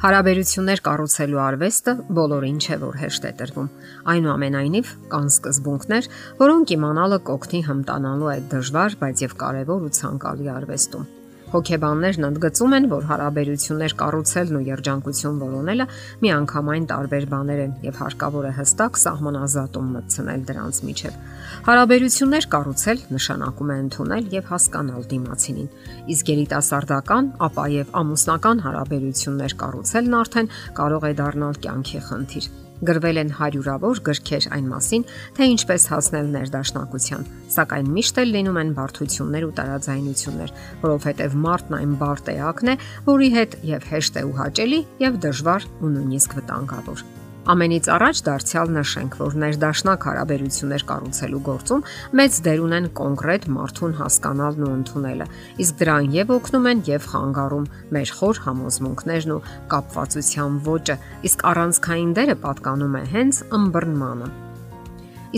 Հարաբերություններ կառուցելու արվեստը բոլորին չէ որ հեշտ է տրվում։ Այնուամենայնիվ կան սկզբունքներ, որոնք իմանալը կօգնի հմտանալու այդ դժվար, բայց եւ կարեւոր ու ցանկալի արվեստում։ Հոգեբաններն ընդգծում են, որ հարաբերություններ կառուցելն ու երջանկություն որոնելը միանգամայն տարբեր բաներ են եւ հարկավոր է հստակ սահմանազատում մտցնել դրանց միջև։ Հարաբերություններ կառուցել նշանակում է ընդունել եւ հասկանալ դիմացինին։ Իսկ երիտասարդական, ապա եւ ամուսնական հարաբերություններ կառուցելն արդեն կարող է դառնալ կյանքի խնդիր գրվել են հարյուրավոր գրքեր այն մասին, թե ինչպես հասնել ներդաշնակության, սակայն միշտ էլ լինում են բարդություններ ու տարաձայնություններ, որովհետև մարդն այն բարդ էակն է, որի հետ եւ հեշտ է ու հաճելի եւ դժվար ու նույնիսկ վտանգավոր։ Ամենից առաջ դարձյալ նշենք, որ ներդաշնակ հարաբերություններ կառուցելու գործում մեծ դեր ունեն կոնկրետ մարդուն հասկանալն ու ընդունելը, իսկ դրան եւ օգնում են եւ խանգարում մեր խոր համոզմունքներն ու կապվածության ոճը, իսկ առանցքային դերը պատկանում է հենց ըմբռնմանը։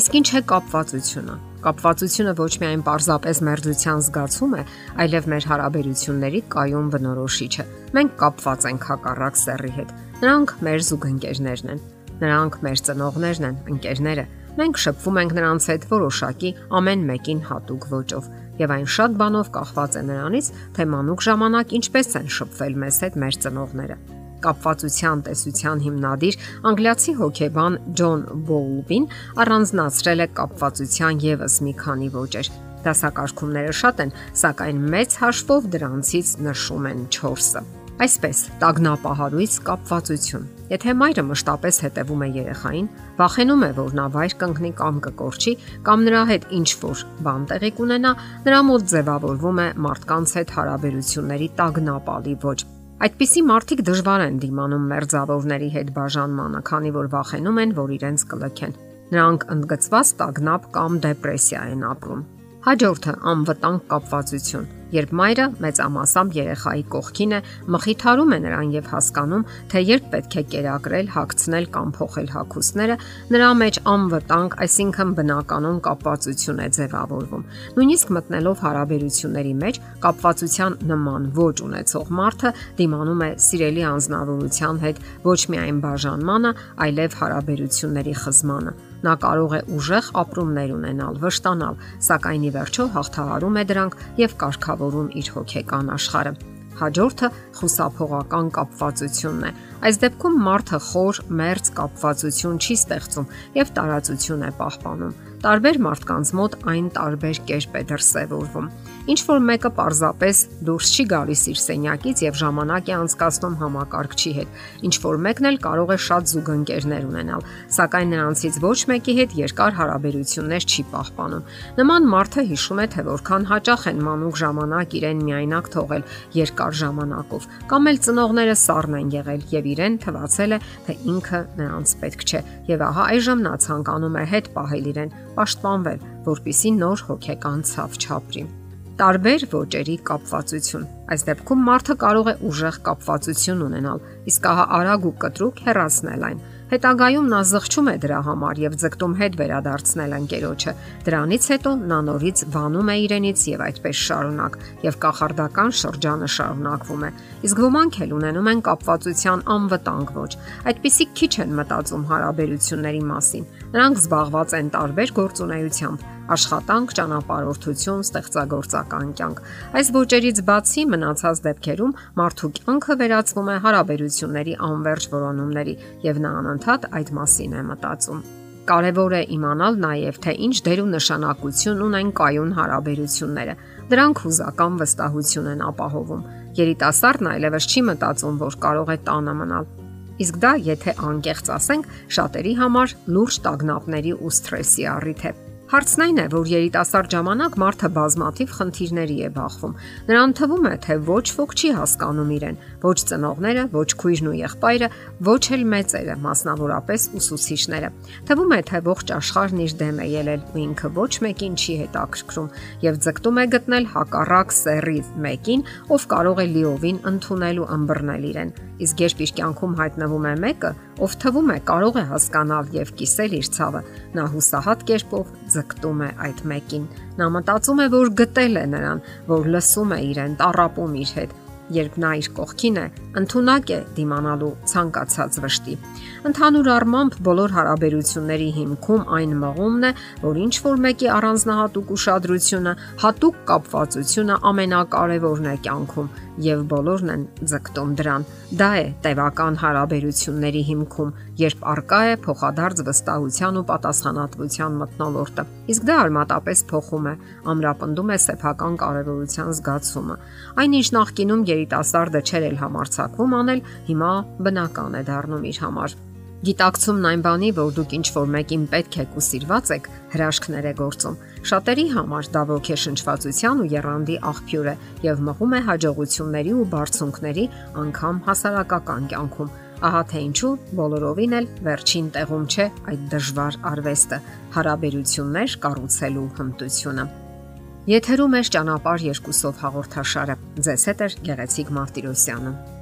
Իսկ ինչ է կապվածությունը։ Կապվածությունը ոչ միայն պարզապես մերձության զգացում է, այլև մեր հարաբերությունների կայուն բնորոշիչ է։ Մենք կապված ենք հակառակ սեռի հետ։ Նրանք մեր զուգընկերներն են։ Նրանք մեր ծնողներն են, ընկերները։ Մենք շփվում ենք նրանց հետ որոշակի ամեն մեկին հատուկ ոճով, եւ այն շատ բանով կախված է նրանից, թե մանուկ ժամանակ ինչպես են շփվել մեզ հետ մեր ծնողները կապվածության տեսության հիմնադիր անգլիացի հոկեբան Ջոն Բոուլվին առանձնացրել է կապվածության եւս մի քանի ոճեր։ Դասակարգումները շատ են, սակայն մեծ հաշվով դրանցից նշում են 4-ը։ Այսպես, տագնապահարույց կապվածություն։ Եթե մայրը մշտապես հետևում է երեխային, վախենում է, որ նա վայր կընկնի կամ կկորչի, կամ նրա հետ ինչ որ բան տեղի կունենա, նրա մոտ ձևավորվում է մարդկանց հետ հարաբերությունների տագնապալի ոճ։ Այդպիսի մարդիկ դժվար են դիմանում մերձավորների հետ բաժանմանը, քանի որ վախենում են, որ իրենց կլքեն։ Նրանք ընդգծված տագնապ կամ դեպրեսիա են ապրում։ Հաջորդը անվտանգ կապվածություն Երբ մայրը մեծամասամբ երեխայի կողքին է, մխիթարում է նրան եւ հասկանում, թե երբ պետք է կերակրել, հագցնել կամ փոխել հագուստները, նրա մեջ անվտանգ, այսինքն բնականon կապվածություն է ձևավորվում։ Նույնիսկ մտնելով հարաբերությունների մեջ, կապվածության նման ոչ ունեցող մարդը դիմանում է սիրելի անznավորության հետ ոչ միայն բաժանմանը, այլև հարաբերությունների խզմանը նա կարող է ուժեղ ապրումներ ունենալ, վշտանալ, սակայն ի վերջո հաղթահարում է դրանք եւ կարգավորում իր հոգեկան աշխարհը։ Հաջորդը խուսափողական կապվածությունն է։ Այս դեպքում մարդը խոր, մերձ կապվածություն չի ստեղծում եւ տարածություն է պահպանում։ Տարբեր մարդկանց մոտ այն տարբեր կերպ է դրսևորվում։ Ինչ որ մեկը parzapes դուրս չի գալիս իր սենյակից եւ ժամանակ է անցկացնում համակարգչի հետ։ Ինչ որ մեկն էլ կարող է շատ զուգընկերներ ունենալ, սակայն նրանցից ոչ մեկի հետ երկար հարաբերություններ չի պահպանում։ Նման մարդը հիշում է, թե որքան հաճախ են մանուկ ժամանակ իրեն միայնակ թողել երկար ժամանակով, կամ էլ ծնողները սառն են եղել եւ իրեն թվացել է, թե ինքը նրանց պետք չէ։ Եվ ահա այժմ նա ցանկանում է հետ պահել իրեն, պաշտպանվել, որpիսի նոր հոգեկան ցավ չապրի տարբեր ոճերի կապվածություն։ Այս դեպքում մարդը կարող է ուժեղ կապվածություն ունենալ, իսկ ահա արագ ու կտրուկ հեռացնել այն։ Հետագայում նա զղջում է դրա համար եւ ձգտում հետ վերադարձնել անկերոջը։ Դրանից հետո նա նորից վանում է իրենից եւ այդպես շարունակ եւ կախարդական շրջանը շարունակվում է։ Իսկ ոմանք էլ ունենում են կապվածության անվտանգ ոչ։ Այդպիսիք քիչ են մտածում հարաբերությունների մասին։ Նրանք զբաղված են տարբեր գործունեությամբ աշխատանք, ճանապարհորդություն, ստեղծագործական կյանք։ Այս ոճերից բացի մնացած դեպքերում մարդու կյանքը վերածվում է հարաբերությունների անverջ որոնումների եւ նա անընդհատ այդ մասին է մտածում։ Կարևոր է իմանալ նաև թե ինչ դեր ու նշանակություն ունեն կայուն հարաբերությունները։ Դրանք հուզական վստահություն են ապահովում։ Երիտասարդն այլևս չի մտածում, որ կարող է տանը մնալ։ Իսկ դա, եթե անկեղծ ասենք, շատերի համար լուրջ տագնապների ու սթրեսի առիթ է։ Հարցն այն է, որ երիտասարդ ժամանակ մարդը բազմաթիվ խնդիրների է բախվում։ Նրան թվում է, թե ոչ ոք չի հասկանում իրեն, ոչ ծնողները, ոչ քույրն ու եղբայրը, ոչ էլ մեծերը, մասնավորապես ուսուցիչները։ Թվում է, թե ողջ աշխարհն իր դեմ է ելել ու ինքը ոչ մեկին չի հետաքրքրում եւ ձգտում է գտնել հակառակ սեռի մեկին, ով կարող է լիովին ընդունել ու ըմբռնել իրեն։ Իսկ երբ իր կյանքում հայտնվում է մեկը, ով թվում է կարող է հասկանալ եւ կիսել իր ցավը, նա հուսահատ կերպով ձգտում է այդ մեկին։ Նա մտածում է, որ գտել է նրան, որ լսում է իրեն, տարապում իր հետ։ երբ նա իր կողքին է, ընդունակ է դիմանալու ցանկացած վշտի։ Ընդհանուր առմամբ բոլոր հարաբերությունների հիմքում այն մղումն է, որ ինչ որ մեկի առանձնահատուկ ուշադրությունը, հատուկ կապվածությունը ամենակարևորն է կյանքում եւ բոլորն են ձգտում դրան։ Դա է տևական հարաբերությունների հիմքում, երբ արկա է փոխադարձ վստահության ու պատասխանատվության մտնոլորտը։ Իսկ դա արմատապես փոխում է, ամրապնդում է սեփական կարևորության զգացումը։ Այնինչ նախկինում երիտասարդը չէր էլ համարցակվում անել, հիմա բնական է դառնում իր համար։ Գիտակցումն այն բանի, որ դուք ինչ որ մեկին պետք եք ու սիրված եք, հրաշքներ է գործում։ Շատերի համար դա ոգեշնչվածության ու երանդի աղբյուր է եւ մղում է հաջողությունների ու բարձունքների անգամ հասարակական կյանքում։ Ահա թե ինչու բոլորովին էլ վերջին տեղում չէ այդ դժվար արվեստը՝ հարաբերություններ կառուցելու հմտությունը։ Եթերում է ճանապարհ երկուսով հաղորդաշարը։ Ձեզ հետ է Գեղեցիկ Մարտիրոսյանը։